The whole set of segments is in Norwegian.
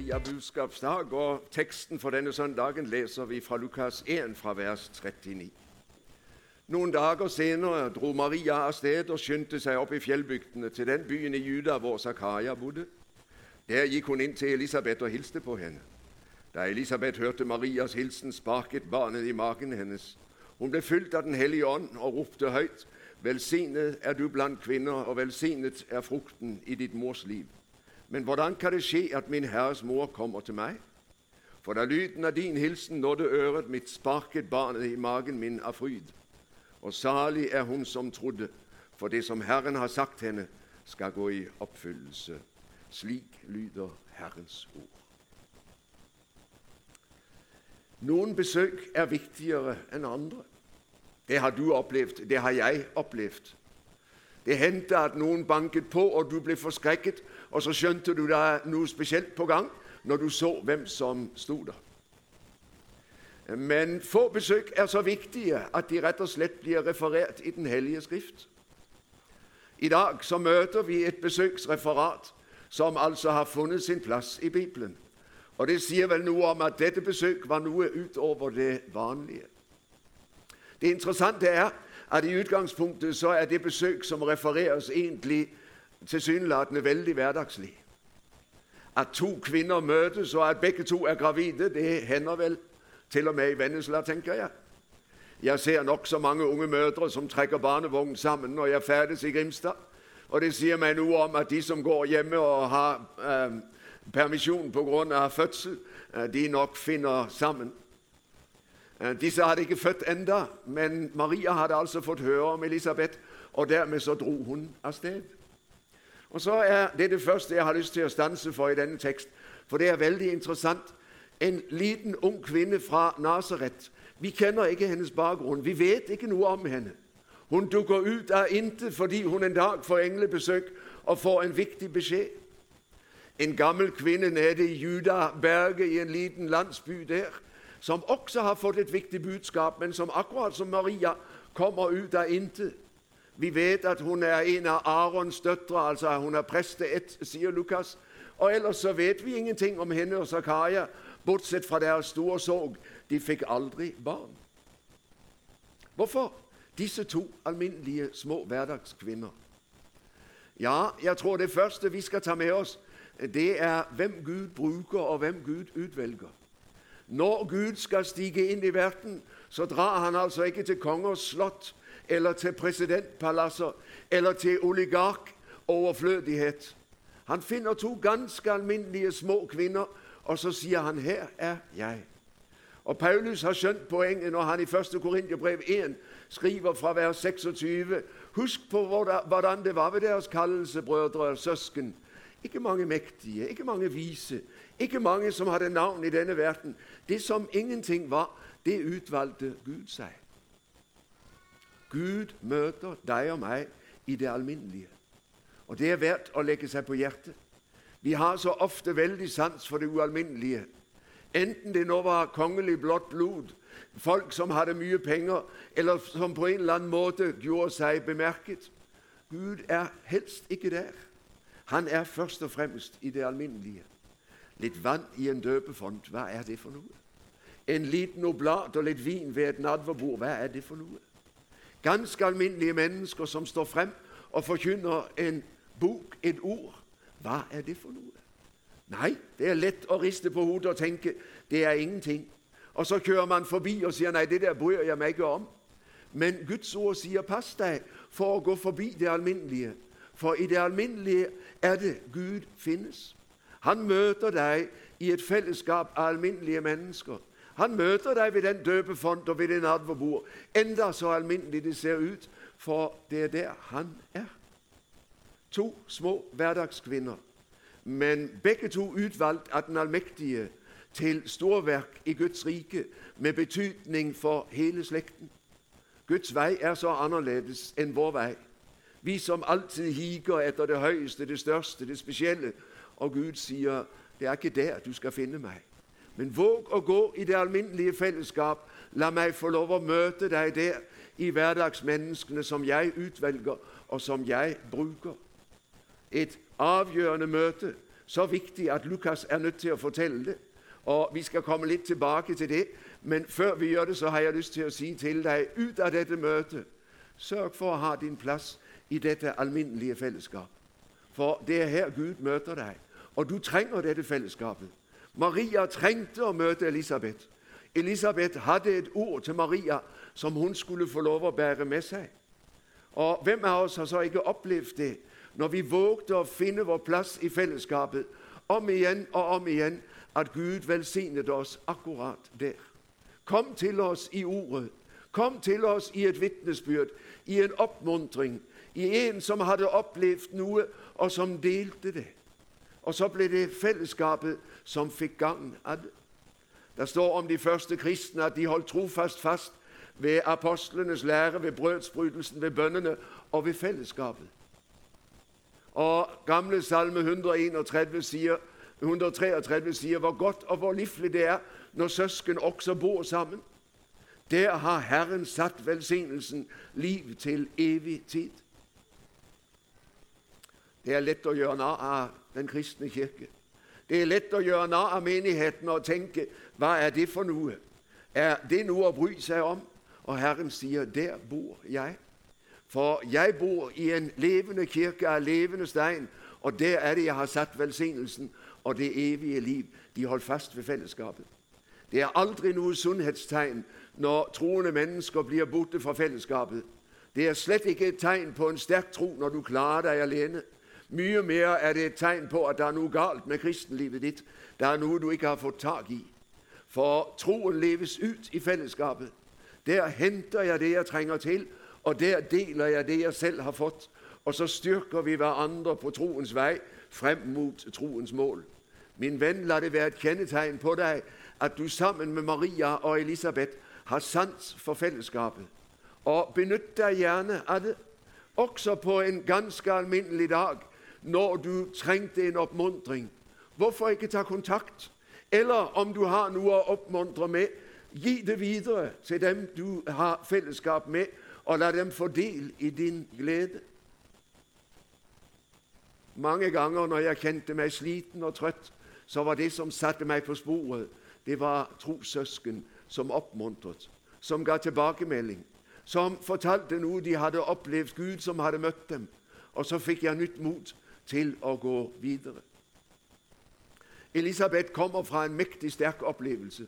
Maria budskapsdag, og teksten for denne søndagen leser vi fra Lukas 1, fra vers 39. Noen dager senere dro Maria av sted og skyndte seg opp i fjellbygdene, til den byen i Juda hvor Zakaria bodde. Der gikk hun inn til Elisabeth og hilste på henne. Da Elisabeth hørte Marias hilsen, sparket barnet i magen hennes. Hun ble fylt av Den hellige ånd og ropte høyt:" Velsignet er du blant kvinner, og velsignet er frukten i ditt mors liv. Men hvordan kan det skje at min Herres mor kommer til meg? For da lyden av din hilsen nådde øret mitt, sparket barnet i magen min av fryd. Og salig er hun som trodde, for det som Herren har sagt henne, skal gå i oppfyllelse. Slik lyder Herrens ord. Noen besøk er viktigere enn andre. Det har du opplevd, det har jeg opplevd. Det hendte at noen banket på, og du ble forskrekket, og så skjønte du det noe spesielt på gang når du så hvem som sto der. Men få besøk er så viktige at de rett og slett blir referert i Den hellige skrift. I dag så møter vi et besøksreferat som altså har funnet sin plass i Bibelen. Og Det sier vel noe om at dette besøk var noe utover det vanlige. Det interessante er at i utgangspunktet så er det besøk som refereres, egentlig tilsynelatende veldig hverdagslig. At to kvinner møtes, og at begge to er gravide, det hender vel til og med i Vennesla, tenker jeg. Jeg ser nokså mange unge mødre som trekker barnevogn sammen når jeg ferdes i Grimstad. Og det sier meg noe om at de som går hjemme og har eh, permisjon pga. fødsel, eh, de nok finner sammen. Eh, disse hadde ikke født enda, men Maria hadde altså fått høre om Elisabeth, og dermed så dro hun av sted. Og så er Det det første jeg har lyst til å stanse for i denne tekst, for det er veldig interessant. En liten, ung kvinne fra Nasaret. Vi kjenner ikke hennes bakgrunn. Vi vet ikke noe om henne. Hun dukker ut av intet fordi hun en dag får englebesøk og får en viktig beskjed. En gammel kvinne nede i Judaberget, i en liten landsby der, som også har fått et viktig budskap, men som akkurat som Maria kommer ut av intet. Vi vet at hun er en av Arons døtre, altså hun er presteett, sier Lukas. Og ellers så vet vi ingenting om henne og Zakaria, bortsett fra deres store sorg. De fikk aldri barn. Hvorfor disse to alminnelige små hverdagskvinner? Ja, jeg tror det første vi skal ta med oss, det er hvem Gud bruker, og hvem Gud utvelger. Når Gud skal stige inn i verden, så drar han altså ikke til kongers slott eller til presidentpalasser eller til oligarkoverflødighet. Han finner to ganske alminnelige små kvinner, og så sier han 'Her er jeg'. Og Paulus har skjønt poenget når han i 1. Korinterbrev 1 skriver fra vers 26.: Husk på hvordan det var ved deres kallelse, brødre og søsken. Ikke mange mektige, ikke mange vise, ikke mange som hadde navn i denne verden. Det som ingenting var, det utvalgte Gud seg. Gud møter deg og meg i det alminnelige. Og det er verdt å legge seg på hjertet. Vi har så ofte veldig sans for det ualminnelige. Enten det nå var kongelig blått blod, folk som hadde mye penger, eller som på en eller annen måte gjorde seg bemerket. Gud er helst ikke der. Han er først og fremst i det alminnelige. Litt vann i en døpefont, hva er det for noe? En liten oblat og litt vin ved et nadverbord, hva er det for noe? Ganske alminnelige mennesker som står frem og forkynner en bok, et ord. Hva er det for noe? Nei, det er lett å riste på hodet og tenke det er ingenting. Og så kjører man forbi og sier nei, det der bryr jeg meg ikke om. Men Guds ord sier pass deg for å gå forbi det alminnelige. For i det alminnelige er det Gud finnes. Han møter deg i et fellesskap av alminnelige mennesker. Han møter deg ved den døpefont og ved det nadverbord, enda så alminnelig det ser ut, for det er der han er. To små hverdagskvinner, men begge to utvalgt av den allmektige til storverk i Guds rike med betydning for hele slekten. Guds vei er så annerledes enn vår vei. Vi som alltid higer etter det høyeste, det største, det spesielle. Og Gud sier, 'Det er ikke der du skal finne meg.' Men våg å gå i det alminnelige fellesskap. La meg få lov å møte deg der i hverdagsmenneskene som jeg utvelger, og som jeg bruker. Et avgjørende møte så viktig at Lukas er nødt til å fortelle det. Og Vi skal komme litt tilbake til det, men før vi gjør det, så har jeg lyst til å si til deg ut av dette møtet Sørg for å ha din plass i dette alminnelige fellesskap. For det er her Gud møter deg, og du trenger dette fellesskapet. Maria trengte å møte Elisabeth. Elisabeth hadde et ord til Maria som hun skulle få lov å bære med seg. Og Hvem av oss har så ikke opplevd det når vi vågte å finne vår plass i fellesskapet om igjen og om igjen, at Gud velsignet oss akkurat der? Kom til oss i ordet. Kom til oss i et vitnesbyrd, i en oppmuntring, i en som hadde opplevd noe, og som delte det. Og så ble det fellesskapet som fikk gagn av det. Det står om de første kristne at de holdt trofast fast ved apostlenes lære, ved brødsbrytelsen, ved bønnene og ved fellesskapet. Og Gamle Salme 131 sier, 133 sier hvor godt og hvor livlig det er når søsken også bor sammen. Der har Herren satt velsignelsen, liv til evig tid. Det er lett å gjøre narr av den kristne kirke. Det er lett å gjøre narr av menigheten og tenke hva er det for noe? Er det noe å bry seg om? Og Herren sier, 'Der bor jeg'. For jeg bor i en levende kirke av levende stein, og der er det jeg har satt velsignelsen og det evige liv. De holdt fast ved fellesskapet. Det er aldri noe sunnhetstegn når troende mennesker blir borte fra fellesskapet. Det er slett ikke et tegn på en sterk tro når du klarer deg alene. Mye mer er det et tegn på at det er noe galt med kristenlivet ditt. Det er noe du ikke har fått tak i. For troen leves ut i fellesskapet. Der henter jeg det jeg trenger til, og der deler jeg det jeg selv har fått. Og så styrker vi hverandre på troens vei frem mot troens mål. Min venn, la det være et kjennetegn på deg at du sammen med Maria og Elisabeth har sans for fellesskapet. Og benytt deg gjerne av det, også på en ganske alminnelig dag når du trengte en oppmuntring. Hvorfor ikke ta kontakt? Eller om du har noe å oppmuntre med, gi det videre til dem du har fellesskap med, og la dem få del i din glede. Mange ganger når jeg kjente meg sliten og trøtt, så var det som satte meg på sporet, det var trossøsken som oppmuntret, som ga tilbakemelding, som fortalte noe de hadde opplevd, Gud som hadde møtt dem. Og så fikk jeg nytt mot til å gå videre. Elisabeth kommer fra en mektig sterk opplevelse.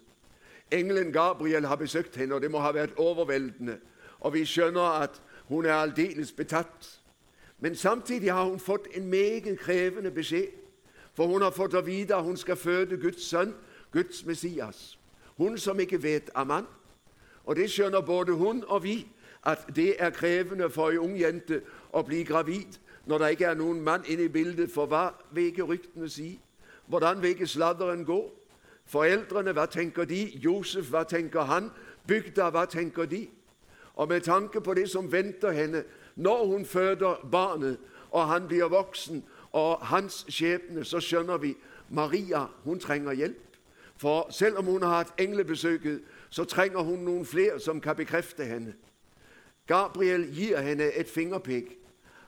Engelen Gabriel har besøkt henne, og det må ha vært overveldende. Og vi skjønner at hun er aldeles betatt. Men samtidig har hun fått en meget krevende beskjed. For hun har fått å vite at hun skal føde Guds sønn, Guds Messias. Hun som ikke vet av mann. Og det skjønner både hun og vi, at det er krevende for ei ung jente å bli gravid når det ikke er noen mann inne i bildet. For hva vil ikke ryktene si? Hvordan vil ikke sladderen gå? Foreldrene, hva tenker de? Josef, hva tenker han? Bygda, hva tenker de? Og med tanke på det som venter henne når hun føder barnet, og han blir voksen, og hans skjebne, så skjønner vi Maria hun trenger hjelp. For selv om hun har hatt englebesøket, så trenger hun noen flere som kan bekrefte henne. Gabriel gir henne et fingerpikk.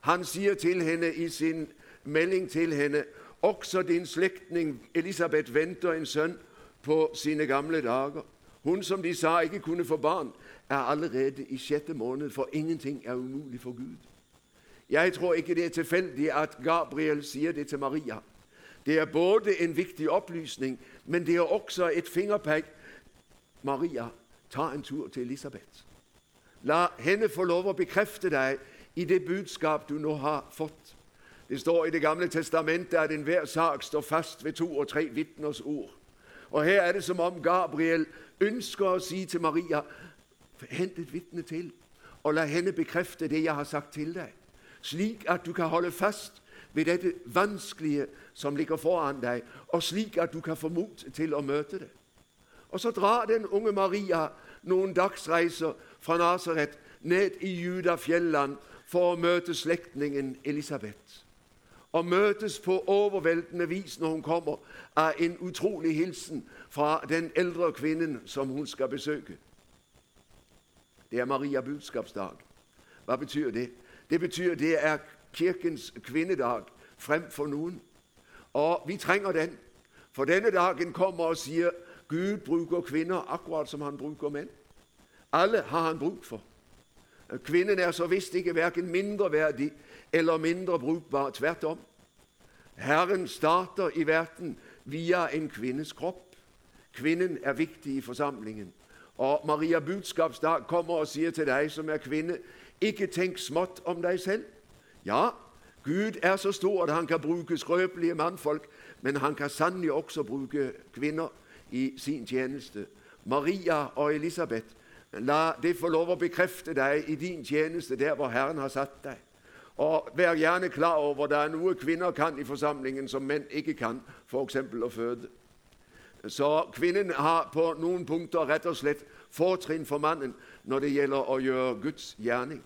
Han sier til henne i sin melding til henne også din slektning Elisabeth venter en sønn på sine gamle dager. Hun som de sa ikke kunne få barn, er allerede i sjette måned, for ingenting er umulig for Gud. Jeg tror ikke det er tilfeldig at Gabriel sier det til Maria. Det er både en viktig opplysning, men det er også et fingerpekk. Maria, ta en tur til Elisabeth. La henne få lov å bekrefte deg i det budskap du nå har fått. Det står i Det gamle testamentet at enhver sak står fast ved to og tre vitners ord. Og Her er det som om Gabriel ønsker å si til Maria Hent et vitne til, og la henne bekrefte det jeg har sagt til deg, slik at du kan holde fast ved dette vanskelige som ligger foran deg, og slik at du kan få mot til å møte det. Og så drar den unge Maria noen dagsreiser fra Nasaret ned i Judafjelland for å møte slektningen Elisabeth. Og møtes på overveldende vis når hun kommer, av en utrolig hilsen fra den eldre kvinnen som hun skal besøke. Det er Maria budskapsdag. Hva betyr det? Det betyr det er Kirkens kvinnedag fremfor noen. Og vi trenger den. For denne dagen kommer og sier Gud bruker kvinner akkurat som han bruker menn. Alle har han bruk for. Kvinnen er så visst ikke verken mindreverdig eller mindre brukbar. Tvert om. Herren starter i verden via en kvinnes kropp. Kvinnen er viktig i forsamlingen. Og Maria budskapsdag kommer og sier til deg som er kvinne, ikke tenk smått om deg selv. Ja, Gud er så stor at han kan bruke skrøpelige mannfolk, men han kan sannelig også bruke kvinner i sin tjeneste. Maria og Elisabeth, la det få lov å bekrefte deg i din tjeneste der hvor Herren har satt deg. Og vær gjerne klar over det er noe kvinner kan i forsamlingen som menn ikke kan, f.eks. å føde. Så kvinnen har på noen punkter rett og slett fortrinn for mannen når det gjelder å gjøre Guds gjerning.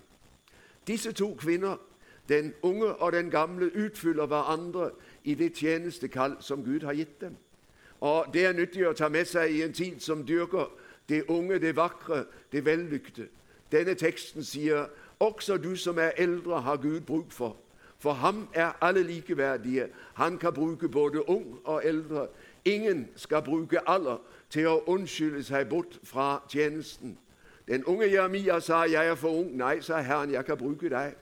Disse to kvinner, den unge og den gamle, utfyller hverandre i det tjenestekall som Gud har gitt dem. Og Det er nyttig å ta med seg i en tid som dyrker det unge, det vakre, det vellykte. Denne teksten sier også du som er eldre, har Gud bruk for. For ham er alle likeverdige. Han kan bruke både ung og eldre. Ingen skal bruke alder til å unnskylde seg bort fra tjenesten. Den unge Jeremia sa 'Jeg er for ung'. Nei, sa Herren, 'jeg kan bruke deg'.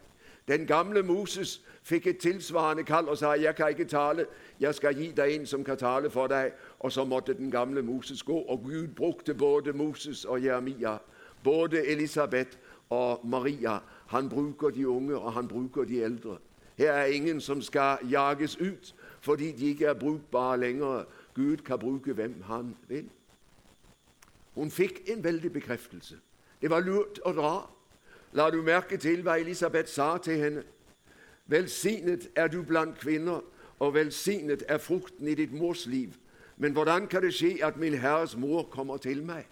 Den gamle Moses fikk et tilsvarende kall og sa 'Jeg kan ikke tale, jeg skal gi deg en som kan tale for deg'. Og så måtte den gamle Moses gå, og Gud brukte både Moses og Jeremia, både Elisabeth og Maria. Han bruker de unge, og han bruker de eldre. Her er ingen som skal jages ut fordi de ikke er brukbare lenger. Gud kan bruke hvem han vil. Hun fikk en veldig bekreftelse. Det var lurt å dra. La du merke til hva Elisabeth sa til henne? Velsignet er du blant kvinner, og velsignet er frukten i ditt mors liv. Men hvordan kan det skje at min Herres mor kommer til meg?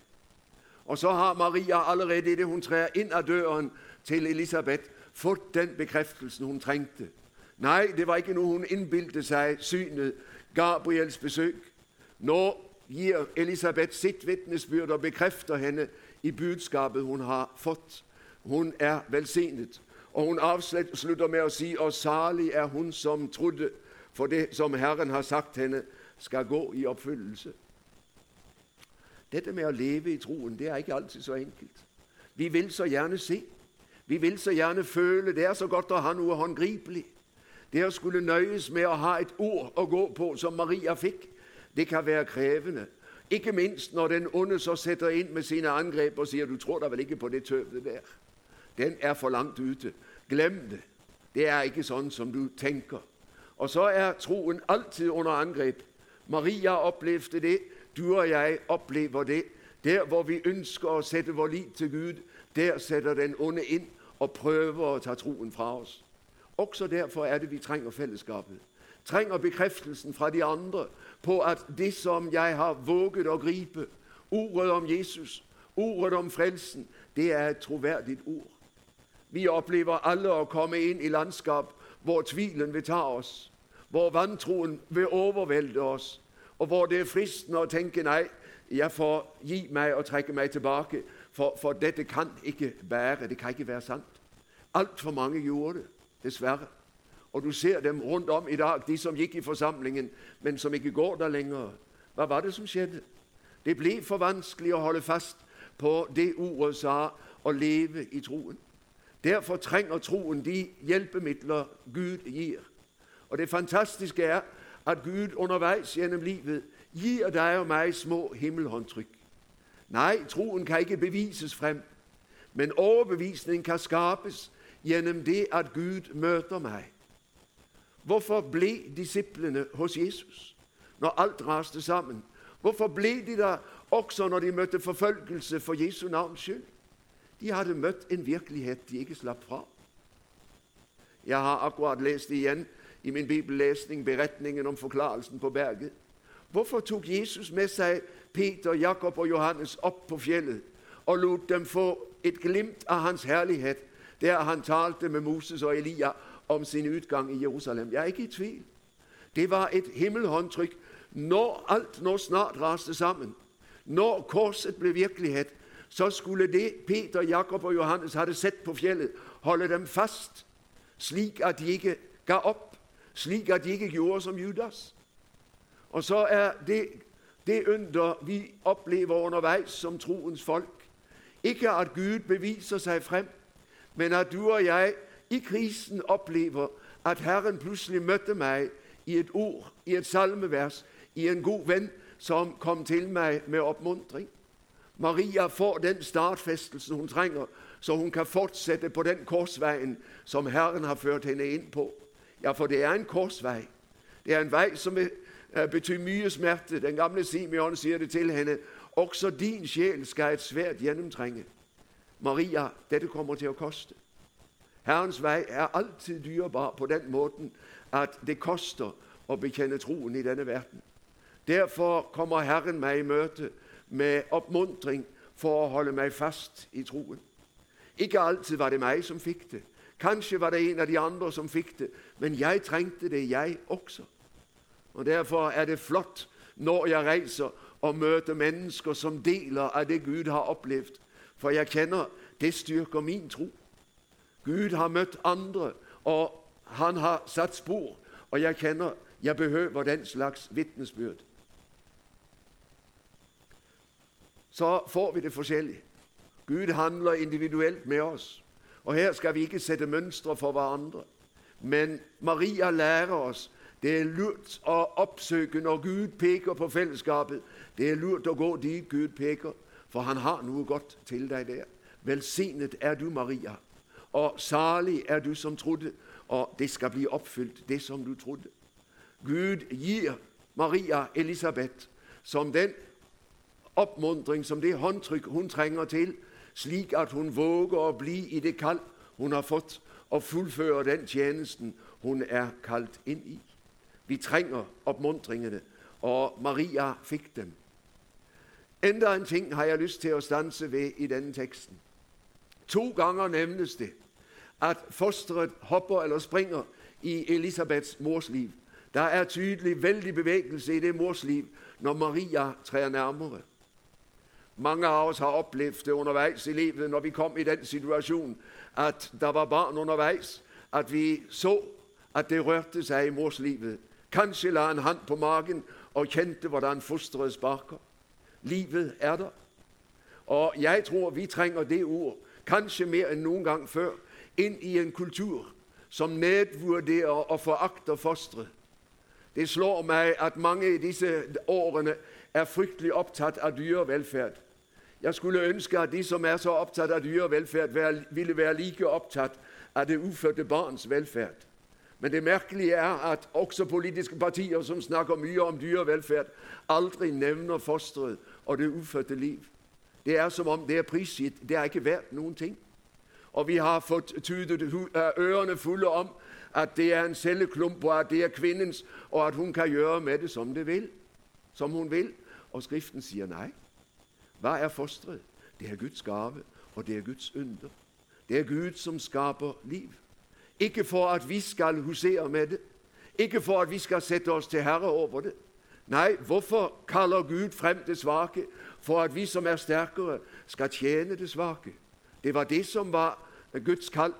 Og så har Maria allerede idet hun trer inn av døren til Elisabeth, fått den bekreftelsen hun trengte. Nei, det var ikke noe hun innbilte seg, synet, Gabriels besøk. Nå gir Elisabeth sitt vitnesbyrd og bekrefter henne i budskapet hun har fått. Hun er velsignet. Og hun avslutter med å si og salig er hun som trodde, for det som Herren har sagt henne, skal gå i oppfyllelse. Dette med å leve i troen det er ikke alltid så enkelt. Vi vil så gjerne se. Vi vil så gjerne føle. Det er så godt å ha noe håndgripelig. Det å skulle nøyes med å ha et ord å gå på, som Maria fikk, det kan være krevende. Ikke minst når den onde så setter inn med sine angrep og sier 'Du tror da vel ikke på det tøvet der'. Den er for langt ute. Glem det. Det er ikke sånn som du tenker. Og så er troen alltid under angrep. Maria opplevde det. Du og jeg opplever det. Der hvor vi ønsker å sette vår lit til Gud, der setter den onde inn og prøver å ta troen fra oss. Også derfor er det vi trenger fellesskapet. Trenger bekreftelsen fra de andre på at det som jeg har våget å gripe, ordet om Jesus, ordet om frelsen, det er et troverdig ord. Vi opplever alle å komme inn i landskap hvor tvilen vil ta oss, hvor vantroen vil overvelde oss, og hvor det er fristende å tenke nei, jeg får gi meg og trekke meg tilbake, for, for dette kan ikke bære, det kan ikke være sant. Altfor mange gjorde det, dessverre. Og du ser dem rundt om i dag, de som gikk i forsamlingen, men som ikke går der lenger. Hva var det som skjedde? Det ble for vanskelig å holde fast på det ordet sa, å leve i troen. Derfor trenger troen de hjelpemidler Gud gir. Og det fantastiske er at Gud underveis gjennom livet gir deg og meg små himmelhåndtrykk. Nei, troen kan ikke bevises frem, men overbevisning kan skapes gjennom det at Gud møter meg. Hvorfor ble disiplene hos Jesus når alt raste sammen? Hvorfor ble de der også når de møtte forfølgelse for Jesu navns skyld? De hadde møtt en virkelighet de ikke slapp fra. Jeg har akkurat lest igjen i min bibellesning beretningen om forklarelsen på berget. Hvorfor tok Jesus med seg Peter, Jakob og Johannes opp på fjellet og lot dem få et glimt av hans herlighet der han talte med Moses og Elia om sin utgang i Jerusalem? Jeg er ikke i tvil. Det var et himmelhåndtrykk når alt nå snart raste sammen. Når korset ble virkelighet, så skulle det Peter, Jakob og Johannes hadde sett på fjellet, holde dem fast, slik at de ikke ga opp, slik at de ikke gjorde som Judas. Og så er det det under vi opplever underveis som troens folk, ikke at Gud beviser seg frem, men at du og jeg i krisen opplever at Herren plutselig møtte meg i et ord, i et salmevers, i en god venn som kom til meg med oppmuntring. Maria får den startfestelsen hun trenger, så hun kan fortsette på den korsveien som Herren har ført henne inn på. Ja, for det er en korsvei. Det er en vei som eh, betyr mye smerte. Den gamle Simeon sier det til henne. Også din sjel skal et svært gjennomtrenge. Maria, dette kommer til å koste. Herrens vei er alltid dyrebar på den måten at det koster å bekjenne troen i denne verden. Derfor kommer Herren meg i møte med oppmuntring for å holde meg fast i troen. Ikke alltid var det meg som fikk det. Kanskje var det en av de andre som fikk det, men jeg trengte det, jeg også. Og Derfor er det flott når jeg reiser og møter mennesker som deler av det Gud har opplevd, for jeg kjenner det styrker min tro. Gud har møtt andre, og han har satt spor, og jeg kjenner jeg behøver den slags vitnesbyrd. Så får vi det forskjellig. Gud handler individuelt med oss. Og Her skal vi ikke sette mønstre for hverandre. Men Maria lærer oss det er lurt å oppsøke når Gud peker på fellesskapet. Det er lurt å gå dit Gud peker, for han har noe godt til deg der. Velsignet er du, Maria, og salig er du som trodde, og det skal bli oppfylt, det som du trodde. Gud gir Maria Elisabeth som den oppmuntring, som det håndtrykk hun trenger til, slik at hun våger å bli i det kall hun har fått, og fullføre den tjenesten hun er kalt inn i. Vi trenger oppmuntringene, og Maria fikk dem. Enda en ting har jeg lyst til å stanse ved i denne teksten. To ganger nevnes det at fosteret hopper eller springer i Elisabeths mors liv. Der er tydelig veldig bevegelse i det mors liv når Maria trer nærmere. Mange av oss har opplevd det underveis i livet når vi kom i den situasjonen at det var barn underveis, at vi så at det rørte seg i morslivet. Kanskje la en hånd på magen og kjente hvordan fosteret sparker. Livet er der. Og jeg tror vi trenger det ord, kanskje mer enn noen gang før, inn i en kultur som nedvurderer og forakter fosteret. Det slår meg at mange i disse årene er fryktelig opptatt av dyrevelferd. Jeg skulle ønske at de som er så opptatt av dyrevelferd, ville være like opptatt av det ufødte barns velferd. Men det merkelige er at også politiske partier som snakker mye om dyrevelferd, aldri nevner fosteret og det ufødte liv. Det er som om det er prisgitt. Det er ikke verdt noen ting. Og vi har fått tudet ørene fulle om at det er en celleklump, og at det er kvinnens, og at hun kan gjøre med det som, det vil, som hun vil. Og Skriften sier nei. Hva er fosteret? Det er Guds gave, og det er Guds under. Det er Gud som skaper liv. Ikke for at vi skal husere med det, ikke for at vi skal sette oss til herre over det. Nei, hvorfor kaller Gud frem det svake? For at vi som er sterkere, skal tjene det svake. Det var det som var Guds kall.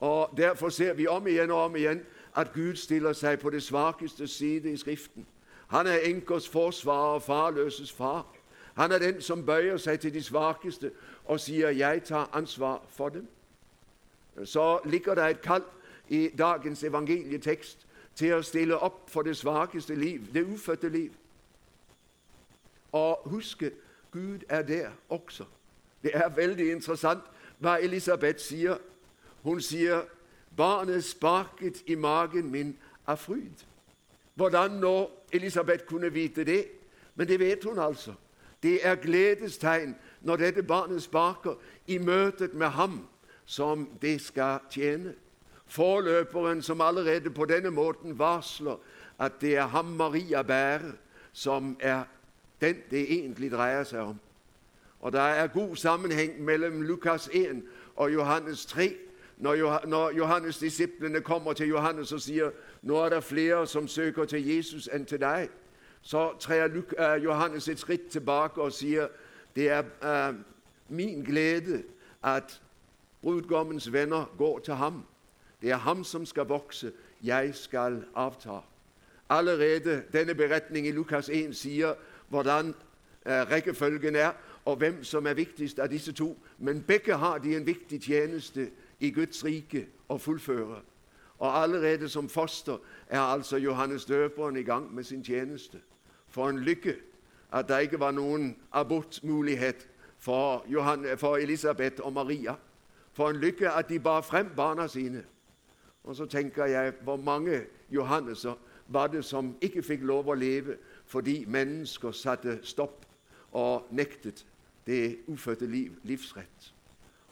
Og Derfor ser vi om igjen og om igjen at Gud stiller seg på det svakeste side i Skriften. Han er enkers forsvarer og farløses far. Han er den som bøyer seg til de svakeste og sier 'jeg tar ansvar for dem'. Så ligger det et kall i dagens evangelietekst til å stille opp for det svakeste liv, det ufødte liv. Og huske Gud er der også. Det er veldig interessant hva Elisabeth sier. Hun sier 'Barnet sparket i magen min av fryd'. Hvordan nå Elisabeth kunne vite det? Men det vet hun altså. Det er gledestegn når dette barnet sparker i møtet med ham som det skal tjene. Forløperen som allerede på denne måten varsler at det er ham Maria bærer, som er den det egentlig dreier seg om. Og Det er god sammenheng mellom Lukas 1 og Johannes 3. Når Johannes-disiplene kommer til Johannes og sier nå er det flere som søker til Jesus enn til deg, så trer eh, Johannes et skritt tilbake og sier det er uh, min glede at brudgommens venner går til ham. Det er ham som skal vokse, jeg skal avta. Allerede denne beretningen i Lukas 1 sier hvordan uh, rekkefølgen er, og hvem som er viktigst av disse to. Men begge har de en viktig tjeneste i Guds rike å fullføre. Og allerede som foster er altså Johannes døperen i gang med sin tjeneste. For en lykke at det ikke var noen abortmulighet for, for Elisabeth og Maria. For en lykke at de bar frem barna sine. Og så tenker jeg hvor mange Johanneser var det som ikke fikk lov å leve fordi mennesker satte stopp og nektet det ufødte liv livsrett.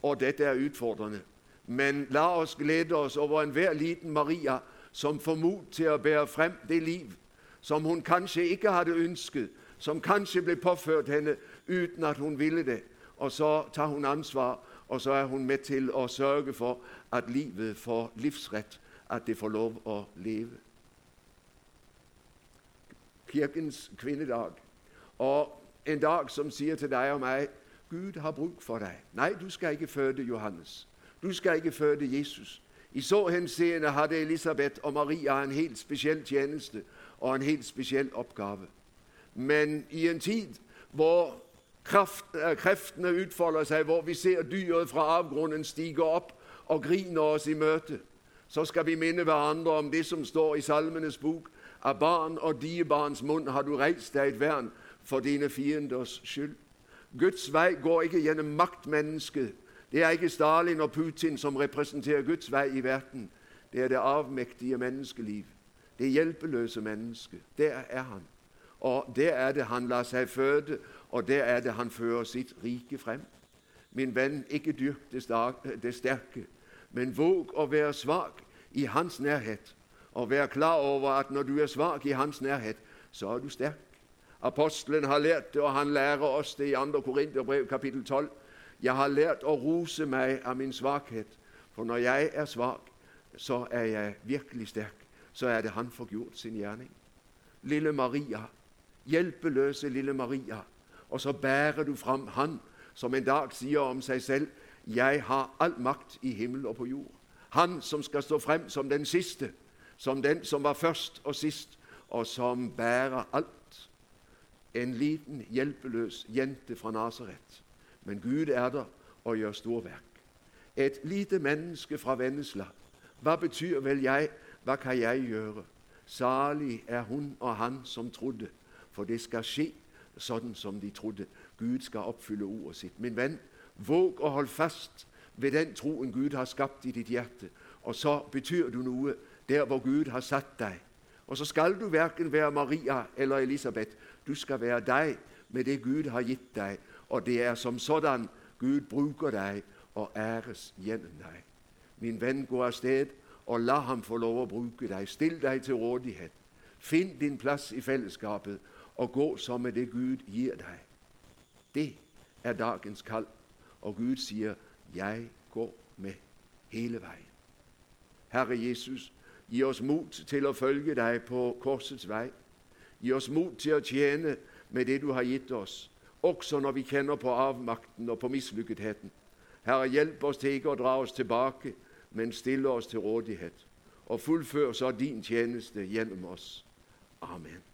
Og dette er utfordrende. Men la oss glede oss over enhver liten Maria som får mot til å bære frem det liv som hun kanskje ikke hadde ønsket, som kanskje ble påført henne uten at hun ville det. Og så tar hun ansvar, og så er hun med til å sørge for at livet får livsrett, at det får lov å leve. Kirkens kvinnedag. Og en dag som sier til deg og meg Gud har bruk for deg. Nei, du skal ikke føde Johannes. Du skal ikke føde Jesus. I så henseende hadde Elisabeth og Maria en helt spesiell tjeneste og en helt spesiell oppgave. Men i en tid hvor kraft, eh, kreftene utfolder seg, hvor vi ser dyret fra avgrunnen stige opp og griner oss i møte, så skal vi minne hverandre om det som står i Salmenes bok. Av barn og diebarns munn har du reist deg et vern for dine fienders skyld. Guds vei går ikke gjennom maktmennesket. Det er ikke Stalin og Putin som representerer Guds vei i verden. Det er det avmektige menneskeliv. Det hjelpeløse mennesket. Der er han. Og der er det han lar seg føde, og der er det han fører sitt rike frem. Min venn, ikke dyrk det sterke, men våg å være svak i hans nærhet. Og vær klar over at når du er svak i hans nærhet, så er du sterk. Apostelen har lært det, og han lærer oss det i 2. Korinterbrev kapittel 12. Jeg har lært å rose meg av min svakhet, for når jeg er svak, så er jeg virkelig sterk. Så er det Han får gjort sin gjerning. Lille Maria, hjelpeløse lille Maria. Og så bærer du fram Han som en dag sier om seg selv 'Jeg har all makt i himmel og på jord'. Han som skal stå frem som den siste, som den som var først og sist, og som bærer alt en liten, hjelpeløs jente fra Nasaret. Men Gud er der og gjør storverk. Et lite menneske fra Vennesla. Hva betyr vel jeg? Hva kan jeg gjøre? Salig er hun og han som trodde, for det skal skje sånn som de trodde. Gud skal oppfylle ordet sitt. Min venn, våg å holde fast ved den troen Gud har skapt i ditt hjerte. Og så betyr du noe der hvor Gud har satt deg. Og så skal du verken være Maria eller Elisabeth. Du skal være deg med det Gud har gitt deg, og det er som sådan Gud bruker deg og æres gjennom deg. Min venn, gå av sted og la ham få lov å bruke deg. Still deg til rådighet. Finn din plass i fellesskapet og gå som med det Gud gir deg. Det er dagens kall, og Gud sier, 'Jeg går med hele veien'. Herre Jesus, gi oss mot til å følge deg på korsets vei. Gi oss mot til å tjene med det du har gitt oss, også når vi kjenner på avmakten og på mislykketheten. Herre, hjelp oss til ikke å dra oss tilbake, men stille oss til rådighet. Og fullfør så din tjeneste gjennom oss. Amen.